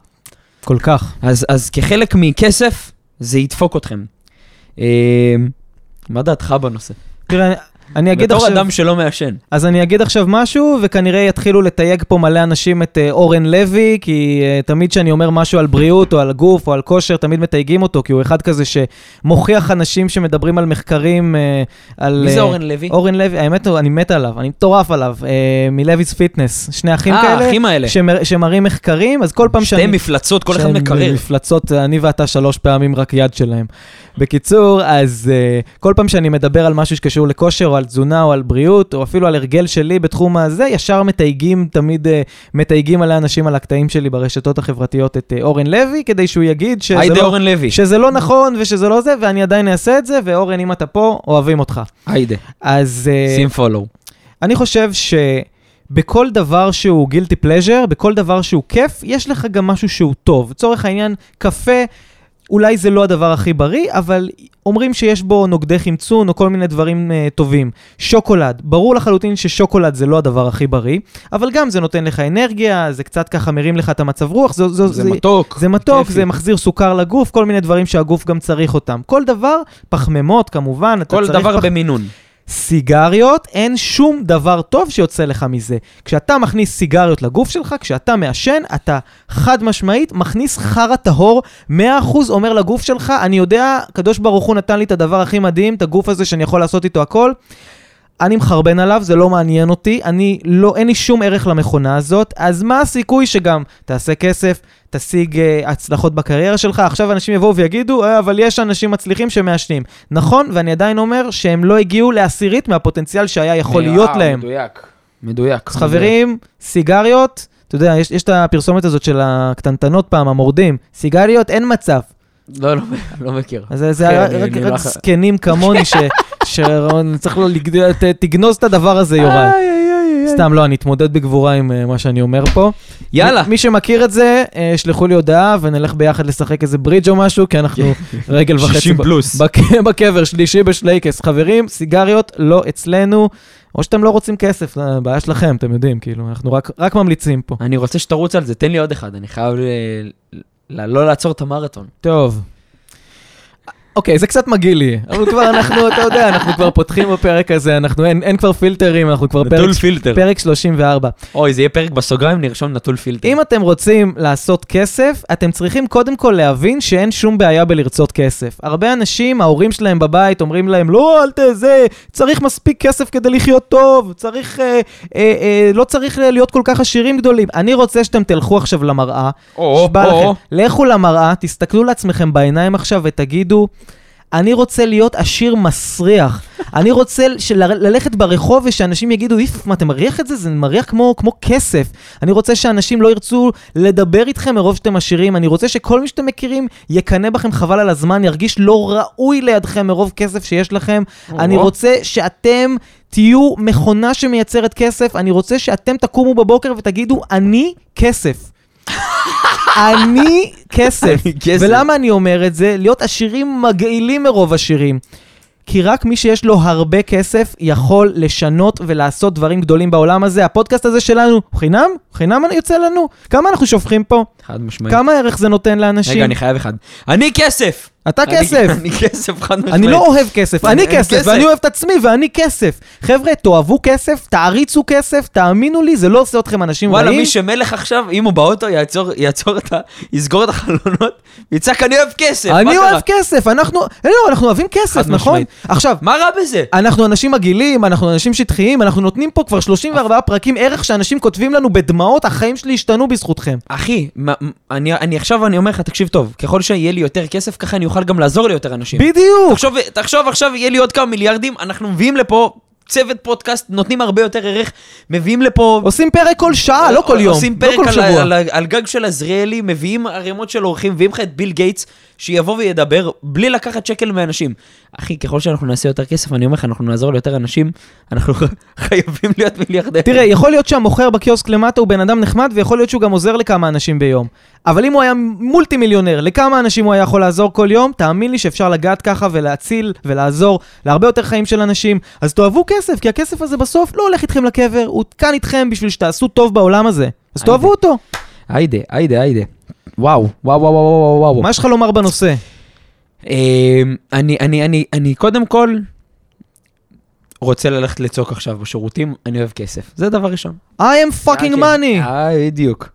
כל כך. אז, אז כחלק מכסף, זה ידפוק אתכם. אה, מה דעתך בנושא? תראה, אני אגיד בתור עכשיו... אדם שלא מעשן. אז אני אגיד עכשיו משהו, וכנראה יתחילו לתייג פה מלא אנשים את אה, אורן לוי, כי אה, תמיד כשאני אומר משהו על בריאות או על גוף או על כושר, תמיד מתייגים אותו, כי הוא אחד כזה שמוכיח אנשים שמדברים על מחקרים, אה, על... מי זה אה, אורן לוי? אורן לוי, האמת, אני מת עליו, אני מטורף עליו, מ Levi's Fitness, שני אחים אה, כאלה, האחים האלה. שמר, שמראים מחקרים, אז כל פעם שתי שאני... מפלצות, כל אחד מקרר. מפלצות, אני ואתה שלוש פעמים רק יד שלהם. בקיצור, אז uh, כל פעם שאני מדבר על משהו שקשור לכושר, או על תזונה, או על בריאות, או אפילו על הרגל שלי בתחום הזה, ישר מתייגים, תמיד uh, מתייגים עלי אנשים על הקטעים שלי ברשתות החברתיות את uh, אורן לוי, כדי שהוא יגיד שזה היידה לא, אורן לוי. שזה לא נכון ושזה לא זה, ואני עדיין אעשה את זה, ואורן, אם אתה פה, אוהבים אותך. היידה. אז... uh, שים פולו. אני חושב שבכל דבר שהוא גילטי פלז'ר, בכל דבר שהוא כיף, יש לך גם משהו שהוא טוב. לצורך העניין, קפה, אולי זה לא הדבר הכי בריא, אבל אומרים שיש בו נוגדי חמצון או כל מיני דברים uh, טובים. שוקולד, ברור לחלוטין ששוקולד זה לא הדבר הכי בריא, אבל גם זה נותן לך אנרגיה, זה קצת ככה מרים לך את המצב רוח, זה, זה, זה מתוק. זה מתוק, כיפי. זה מחזיר סוכר לגוף, כל מיני דברים שהגוף גם צריך אותם. כל דבר, פחמימות כמובן, אתה כל צריך דבר פח... במינון. סיגריות, אין שום דבר טוב שיוצא לך מזה. כשאתה מכניס סיגריות לגוף שלך, כשאתה מעשן, אתה חד משמעית מכניס חרא טהור, 100% אומר לגוף שלך, אני יודע, הקדוש ברוך הוא נתן לי את הדבר הכי מדהים, את הגוף הזה שאני יכול לעשות איתו הכל. אני מחרבן עליו, זה לא מעניין אותי, אני לא, אין לי שום ערך למכונה הזאת, אז מה הסיכוי שגם תעשה כסף, תשיג uh, הצלחות בקריירה שלך? עכשיו אנשים יבואו ויגידו, אה, אבל יש אנשים מצליחים שמעשנים. נכון, ואני עדיין אומר שהם לא הגיעו לעשירית מהפוטנציאל שהיה יכול להיות אה, להם. מדויק, מדויק. אז חברים, סיגריות, אתה יודע, יש, יש את הפרסומת הזאת של הקטנטנות פעם, המורדים, סיגריות, אין מצב. לא, לא, לא מכיר. אז זה, זה כן, רק, רק לא- זקנים כמוני ש... שצריך לו לגדול, ת- תגנוז את הדבר הזה, יוראי. סתם, לא, אני אתמודד בגבורה עם אה, מה שאני אומר פה. יאללה. מי שמכיר את זה, אה, שלחו לי הודעה ונלך ביחד לשחק איזה ברידג' או משהו, כי אנחנו רגל וחצי 60 ב- פלוס. בק- בקבר, שלישי בשלייקס. חברים, סיגריות לא אצלנו, או שאתם לא רוצים כסף, זה בעיה שלכם, אתם יודעים, כאילו, אנחנו רק- רק ממליצים פה. אני רוצה שתרוץ על זה, תן לי עוד אחד, אני חייב ל- ל- לא לעצור את המרתון. טוב. אוקיי, זה קצת מגעיל לי, אבל כבר אנחנו, אתה יודע, אנחנו כבר פותחים בפרק הזה, אנחנו, אין, אין כבר פילטרים, אנחנו כבר פרק, פילטר. פרק 34. אוי, זה יהיה פרק בסוגריים, נרשום נטול פילטר. אם אתם רוצים לעשות כסף, אתם צריכים קודם כל להבין שאין שום בעיה בלרצות כסף. הרבה אנשים, ההורים שלהם בבית אומרים להם, לא, אל תזה, צריך מספיק כסף כדי לחיות טוב, צריך, אה, אה, אה, לא צריך להיות כל כך עשירים גדולים. אני רוצה שאתם תלכו עכשיו למראה, או, או, לכם, לכו למראה, תסתכלו לעצמכם בעיניים עכשיו ותגידו, אני רוצה להיות עשיר מסריח. אני רוצה של... ללכת ברחוב ושאנשים יגידו, איף, מה, אתה מריח את זה? זה מריח כמו, כמו כסף. אני רוצה שאנשים לא ירצו לדבר איתכם מרוב שאתם עשירים. אני רוצה שכל מי שאתם מכירים יקנא בכם חבל על הזמן, ירגיש לא ראוי לידכם מרוב כסף שיש לכם. אני רוצה שאתם תהיו מכונה שמייצרת כסף. אני רוצה שאתם תקומו בבוקר ותגידו, אני כסף. אני כסף. ולמה אני אומר את זה? להיות עשירים מגעילים מרוב עשירים. כי רק מי שיש לו הרבה כסף יכול לשנות ולעשות דברים גדולים בעולם הזה. הפודקאסט הזה שלנו חינם? חינם יוצא לנו? כמה אנחנו שופכים פה? חד משמעית. כמה ערך זה נותן לאנשים? רגע, אני חייב אחד. אני כסף! אתה כסף. אני כסף, חד משמעית. אני לא אוהב כסף, אני כסף. ואני אוהב את עצמי, ואני כסף. חבר'ה, תאהבו כסף, תעריצו כסף, תאמינו לי, זה לא עושה אתכם אנשים וואלה, רעים. מי שמלך עכשיו, אם הוא באוטו, יעצור, את ה... יסגור את החלונות, ויצעק, אני אוהב כסף, אני? אוהב כסף, אנחנו, לא, אנחנו אוהבים כסף, נכון? עכשיו, מה רע בזה? אנחנו אנשים מגעילים, אנחנו אנשים שטחיים, אנחנו נותנים פה כבר 34 פרקים ערך שאנשים כותבים לנו בדמעות, החיים שלי השתנו בזכותכם. אחי, אני עכשיו, אני אומר לך, תקשיב טוב, ככל שיהיה לי יותר כסף, ככה אני אוכל גם לעזור ליותר אנשים. בדיוק. תחשוב, תחשוב עכשיו, יהיה לי עוד כמה מיליארדים, אנחנו מביאים לפה צוות פודקאסט, נותנים הרבה יותר ערך, מביאים לפה... עושים פרק כל שעה, לא כל יום, עושים לא פרק כל על, שבוע. על, על גג של עזריאלי, מביאים ערימות של אורחים, מביאים לך את ביל גייטס, שיבוא וידבר בלי לקחת שקל מאנשים. אחי, ככל שאנחנו נעשה יותר כסף, אני אומר לך, אנחנו נעזור ליותר אנשים, אנחנו חייבים להיות מיליארדר. תראה, יכול להיות שהמוכר בקיוסק למטה הוא בן אדם נחמד, ויכול להיות שהוא גם עוזר לכמה אנשים ביום. אבל אם הוא היה מולטי מיליונר, לכמה אנשים הוא היה יכול לעזור כל יום, תאמין לי שאפשר לגעת ככה ולהציל ולעזור להרבה יותר חיים של אנשים. אז תאהבו כסף, כי הכסף הזה בסוף לא הולך איתכם לקבר, הוא כאן איתכם בשביל שתעשו טוב בעולם הזה. אז תאהבו אותו. היידה, היידה, היידה. וואו, וואו, וואו, וואו, וואו. מה יש לך לומר בנושא? אמ, אני, אני, אני, אני קודם כל רוצה ללכת לצעוק עכשיו בשירותים, אני אוהב כסף. זה דבר ראשון. I am fucking כן. money. אה, בדיוק.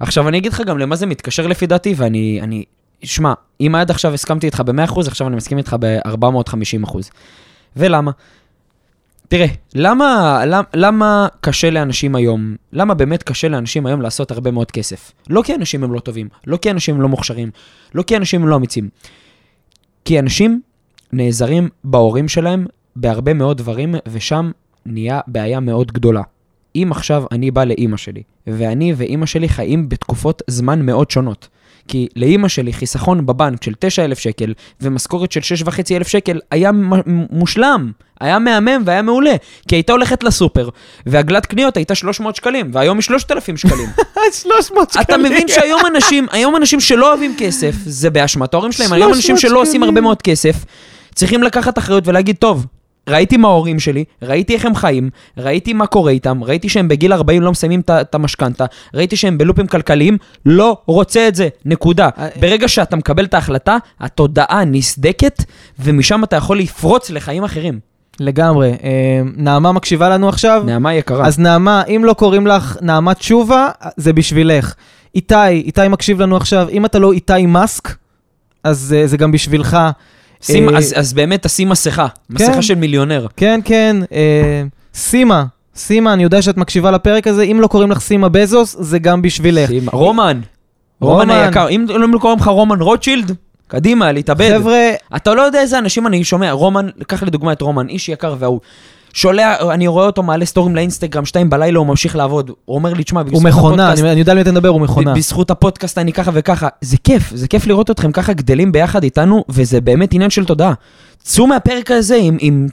עכשיו, אני אגיד לך גם למה זה מתקשר לפי דעתי, ואני, אני, שמע, אם עד עכשיו הסכמתי איתך ב-100%, עכשיו אני מסכים איתך ב-450%. ולמה? תראה, למה, למה, למה קשה לאנשים היום, למה באמת קשה לאנשים היום לעשות הרבה מאוד כסף? לא כי אנשים הם לא טובים, לא כי אנשים הם לא מוכשרים, לא כי אנשים הם לא אמיצים. כי אנשים נעזרים בהורים שלהם בהרבה מאוד דברים, ושם נהיה בעיה מאוד גדולה. אם עכשיו אני בא לאימא שלי, ואני ואימא שלי חיים בתקופות זמן מאוד שונות. כי לאימא שלי חיסכון בבנק של 9,000 שקל ומשכורת של 6,500 שקל היה מושלם, היה מהמם והיה מעולה. כי הייתה הולכת לסופר, ועגלת קניות הייתה 300 שקלים, והיום היא 3,000 שקלים. 300 שקלים. אתה מבין שהיום אנשים, היום אנשים שלא אוהבים כסף, זה באשמת ההורים שלהם, היום 300 אנשים שלא עושים. הרבה מאוד כסף, צריכים לקחת אחריות ולהגיד, טוב, ראיתי מה ההורים שלי, ראיתי איך הם חיים, ראיתי מה קורה איתם, ראיתי שהם בגיל 40 לא מסיימים את המשכנתה, ראיתי שהם בלופים כלכליים, לא רוצה את זה, נקודה. אה, ברגע שאתה מקבל את ההחלטה, התודעה נסדקת, ומשם אתה יכול לפרוץ לחיים אחרים. לגמרי. אה, נעמה מקשיבה לנו עכשיו? נעמה יקרה. אז נעמה, אם לא קוראים לך נעמה תשובה, זה בשבילך. איתי, איתי מקשיב לנו עכשיו, אם אתה לא איתי מאסק, אז uh, זה גם בשבילך. שים, אה, אז, אז באמת תשים מסכה, כן. מסכה של מיליונר. כן, כן, אה, סימה, סימה, אני יודע שאת מקשיבה לפרק הזה, אם לא קוראים לך סימה בזוס, זה גם בשבילך. שים- רומן, רומן רומן. היקר, אם לא קוראים לך רומן רוטשילד, קדימה, להתאבד. חבר'ה, אתה לא יודע איזה אנשים אני שומע, רומן, קח לדוגמה את רומן, איש יקר והוא. שולח, אני רואה אותו מעלה סטורים לאינסטגרם, שתיים בלילה הוא ממשיך לעבוד. הוא אומר לי, תשמע, הוא בזכות מכונה, הפודקאסט- אני אני יודע על מי אתה מדבר, הוא מכונה. בזכות הפודקאסט אני ככה וככה. זה כיף, זה כיף לראות אתכם ככה גדלים ביחד איתנו, וזה באמת עניין של תודעה. צאו מהפרק הזה עם, עם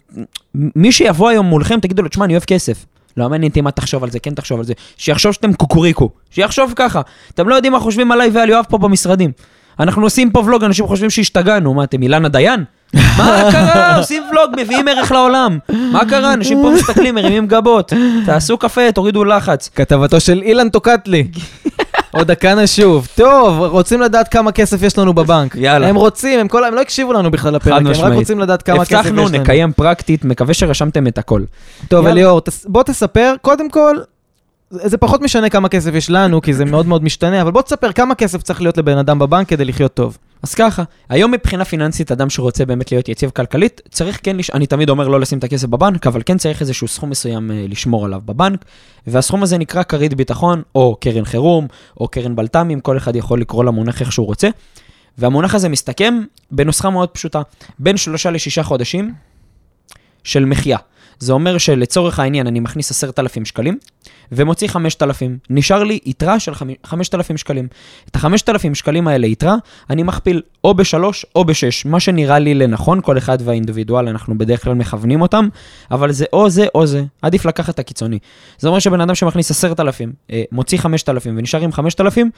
מי שיבוא היום מולכם, תגידו לו, תשמע, אני אוהב כסף. לא מעניין אותי מה תחשוב על זה, כן תחשוב על זה. שיחשוב שאתם קוקוריקו, שיחשוב ככה. אתם לא יודעים מה חושבים עליי ועל יואב פה במשרדים. אנחנו עושים פה ולוג, אנשים חושבים שהשתגענו, מה אתם אילנה דיין? מה קרה? עושים ולוג, מביאים ערך לעולם. מה קרה? אנשים פה מסתכלים, מרימים גבות. תעשו קפה, תורידו לחץ. כתבתו של אילן טוקטלי. עוד דקה נשוב. טוב, רוצים לדעת כמה כסף יש לנו בבנק. יאללה. הם רוצים, הם כל... הם לא הקשיבו לנו בכלל לפרק, הם רק משמעית. רוצים לדעת כמה כסף יש לנו. הבטחנו, נקיים פרקטית, מקווה שרשמתם את הכל. טוב. אליאור, תס- בוא תספר, קודם כל, זה פחות משנה כמה כסף יש לנו, כי זה מאוד מאוד משתנה, אבל בוא תספר כמה כסף צריך להיות לבן אדם בבנק כדי לחיות טוב. אז ככה, היום מבחינה פיננסית, אדם שרוצה באמת להיות יציב כלכלית, צריך כן, לש... אני תמיד אומר לא לשים את הכסף בבנק, אבל כן צריך איזשהו סכום מסוים אה, לשמור עליו בבנק, והסכום הזה נקרא כרית ביטחון, או קרן חירום, או קרן בלת"מים, כל אחד יכול לקרוא למונח איך שהוא רוצה. והמונח הזה מסתכם בנוסחה מאוד פשוטה, בין שלושה לשישה חודשים של מחיה. זה אומר שלצורך העניין אני מכניס 10,000 שקלים ומוציא 5,000. נשאר לי יתרה של חמ- 5,000 שקלים. את ה-5,000 שקלים האלה יתרה, אני מכפיל או ב-3 או ב-6, מה שנראה לי לנכון, כל אחד והאינדיבידואל, אנחנו בדרך כלל מכוונים אותם, אבל זה או זה או זה, עדיף לקחת את הקיצוני. זה אומר שבן אדם שמכניס 10,000, אה, מוציא 5,000 ונשאר עם 5,000,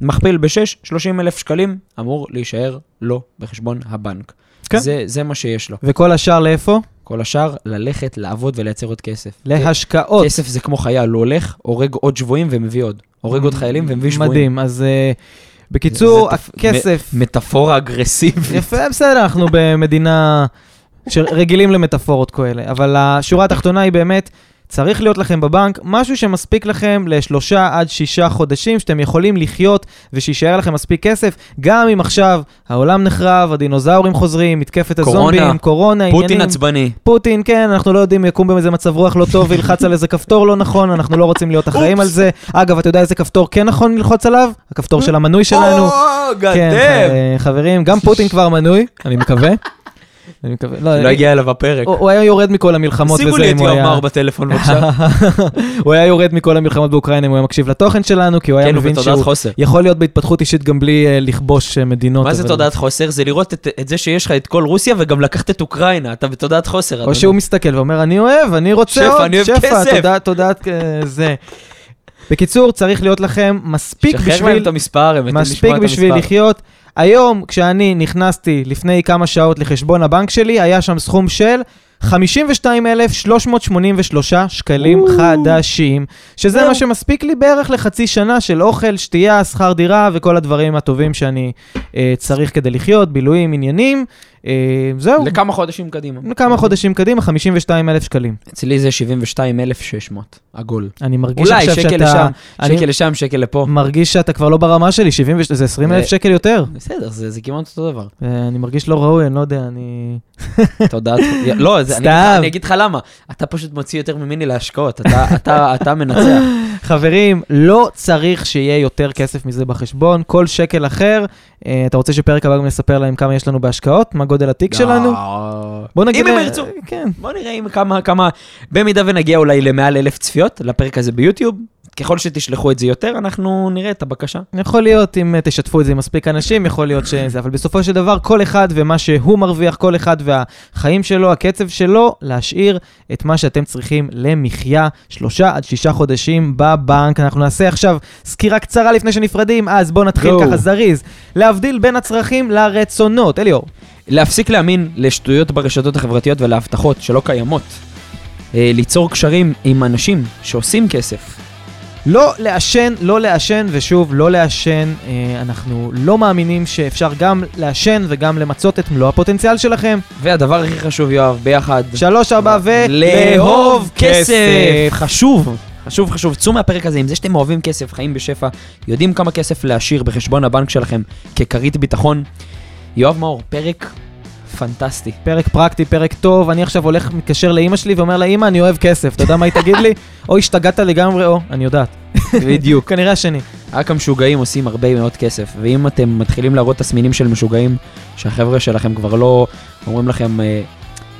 מכפיל ב-6, 30,000 שקלים, אמור להישאר לו בחשבון הבנק. כן. זה, זה מה שיש לו. וכל השאר לאיפה? כל השאר, ללכת, לעבוד ולייצר עוד כסף. להשקעות. כסף זה כמו חייל, הוא הולך, הורג עוד שבויים ומביא עוד. הורג עוד חיילים ומביא שבויים. מדהים, אז אה, בקיצור, הכסף... מטאפורה אגרסיבית. יפה, בסדר, אנחנו במדינה שרגילים למטאפורות כאלה, אבל השורה התחתונה היא באמת, צריך להיות לכם בבנק משהו שמספיק לכם לשלושה עד שישה חודשים, שאתם יכולים לחיות ושיישאר לכם מספיק כסף, גם אם עכשיו העולם נחרב, הדינוזאורים חוזרים, מתקפת קורונה, הזומבים, קורונה, פוטין עניינים. עצבני. פוטין, כן, אנחנו לא יודעים, יקום באיזה מצב רוח לא טוב וילחץ על איזה כפתור לא נכון, אנחנו לא רוצים להיות אחראים על זה. אגב, אתה יודע איזה כפתור כן נכון ללחוץ עליו? הכפתור של המנוי שלנו. או, כן, גדם. ח- חברים, גם פוטין כבר מנוי, אני מקווה. אני מקווה, לא, לא הגיע אליו הפרק. הוא היה יורד מכל המלחמות שימו וזה לי אם את הוא יואב היה... מאור בטלפון בבקשה. הוא היה יורד מכל המלחמות באוקראינה אם הוא היה מקשיב לתוכן שלנו, כי הוא היה כן, מבין שהוא חוסר. יכול להיות בהתפתחות אישית גם בלי אה, לכבוש אה, מדינות. מה זה תודעת חוסר? זה לראות את- את זה שיש לך את כל רוסיה וגם לקחת את אוקראינה, אתה בתודעת חוסר. או. שהוא מסתכל ואומר, אני אוהב, אני רוצה שפע, עוד, אני אוהב שפע, כסף." תודה, תודה, אה, זה. בקיצור, צריך להיות לכם מספיק שחרר להם בשביל... את המספר, מספיק את בשביל. לחיות. היום, כשאני נכנסתי לפני כמה שעות לחשבון הבנק שלי, היה שם סכום של 52,383 שקלים חדשים, שזה. מה שמספיק לי בערך לחצי שנה של אוכל, שתייה, שכר דירה וכל הדברים הטובים שאני אה, צריך כדי לחיות, בילויים, עניינים. אה, זהו, לכמה חודשים קדימה. לכמה חודשים קדימה, 52,000 שקלים. אצלי זה 72,600, עגול. אני מרגיש אולי עכשיו שקל שאתה... לשם, אני שקל לשם, שקל לפה. מרגיש שאתה כבר לא ברמה שלי, 70, וש- זה 20,000 אה, שקל יותר. בסדר, זה זה כמעט אותו דבר. אה, אני מרגיש לא ראוי, אני לא יודע, אני... תודעת... לא, זה- אני אגיד לך- סתם. אני אגיד לך למה. אתה פשוט מוציא יותר ממני להשקעות, אתה- אתה אתה מנצח. חברים, לא צריך שיהיה יותר כסף מזה בחשבון, כל שקל אחר. אה, אתה רוצה שפרק הבא גם נספר להם כמה יש לנו בהשקעות? מה גודל התיק שלנו? בוא נגיד... אם הם לה- ירצו. כן. בוא נראה אם כמה, כמה, במידה ונגיע אולי למעל אלף צפיות לפרק הזה ביוטיוב, ככל שתשלחו את זה יותר, אנחנו נראה את הבקשה. יכול להיות אם אה, תשתפו את זה עם מספיק אנשים, יכול להיות שזה, אבל בסופו של דבר כל אחד ומה שהוא מרוויח, כל אחד והחיים שלו, הקצב שלו, להשאיר את מה שאתם צריכים למחיה, שלושה עד שישה חודשים בבנק. אנחנו נעשה עכשיו סקירה קצרה לפני שנפרדים, אז בואו נתחיל Go. ככה זריז. להבדיל בין הצרכים לרצונות. אליאור. להפסיק להאמין לשטויות ברשתות החברתיות ולהבטחות שלא קיימות. אה, ליצור קשרים עם אנשים שעושים כסף. לא לעשן, לא לעשן, ושוב, לא לעשן. אה, אנחנו לא מאמינים שאפשר גם לעשן וגם למצות את מלוא הפוטנציאל שלכם. והדבר הכי חשוב, יואב, ביחד, שלוש, ארבע, ולאהוב כסף. חשוב. חשוב, חשוב, צאו מהפרק הזה עם זה שאתם אוהבים כסף, חיים בשפע, יודעים כמה כסף להשאיר בחשבון הבנק שלכם ככרית ביטחון. יואב מאור, פרק פנטסטי. פרק פרקטי, פרק טוב, אני עכשיו הולך, מתקשר לאימא שלי ואומר לה, אימא, אני אוהב כסף, אתה יודע מה היא תגיד לי? או השתגעת לגמרי, או, אני יודעת. בדיוק. כנראה השני. רק המשוגעים עושים הרבה מאוד כסף, ואם אתם מתחילים להראות תסמינים של משוגעים, שהחבר'ה שלכם כבר לא אומרים לכם, אה,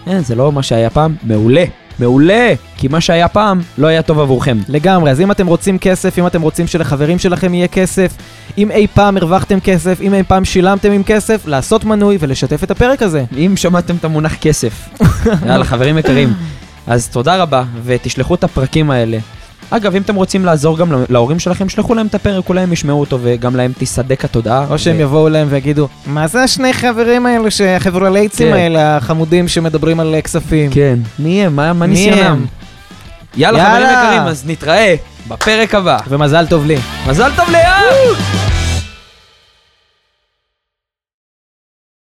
אה, זה לא מה שהיה פעם, מעולה, מעולה, כי מה שהיה פעם לא היה טוב עבורכם. לגמרי, אז אם אתם רוצים כסף, אם אתם רוצים שלחברים שלכם יהיה כסף, אם אי פעם הרווחתם כסף, אם אי פעם שילמתם עם כסף, לעשות מנוי ולשתף את הפרק הזה. אם שמעתם את המונח כסף, יאללה, חברים יקרים, אז תודה רבה, ותשלחו את הפרקים האלה. אגב, אם אתם רוצים לעזור גם להורים שלכם, שלחו להם את הפרק, אולי הם ישמעו אותו וגם להם תיסדק התודעה. או שהם ו- יבואו אליהם ויגידו, מה זה השני חברים האלו, החבר'לייצים כן. האלה, החמודים שמדברים על אה, כספים? כן, מי הם? מה מה מי ניסיונם? הם? יאללה, חברים יאללה. יקרים, אז נתראה בפרק הבא. ומזל טוב לי. מזל טוב ליאם!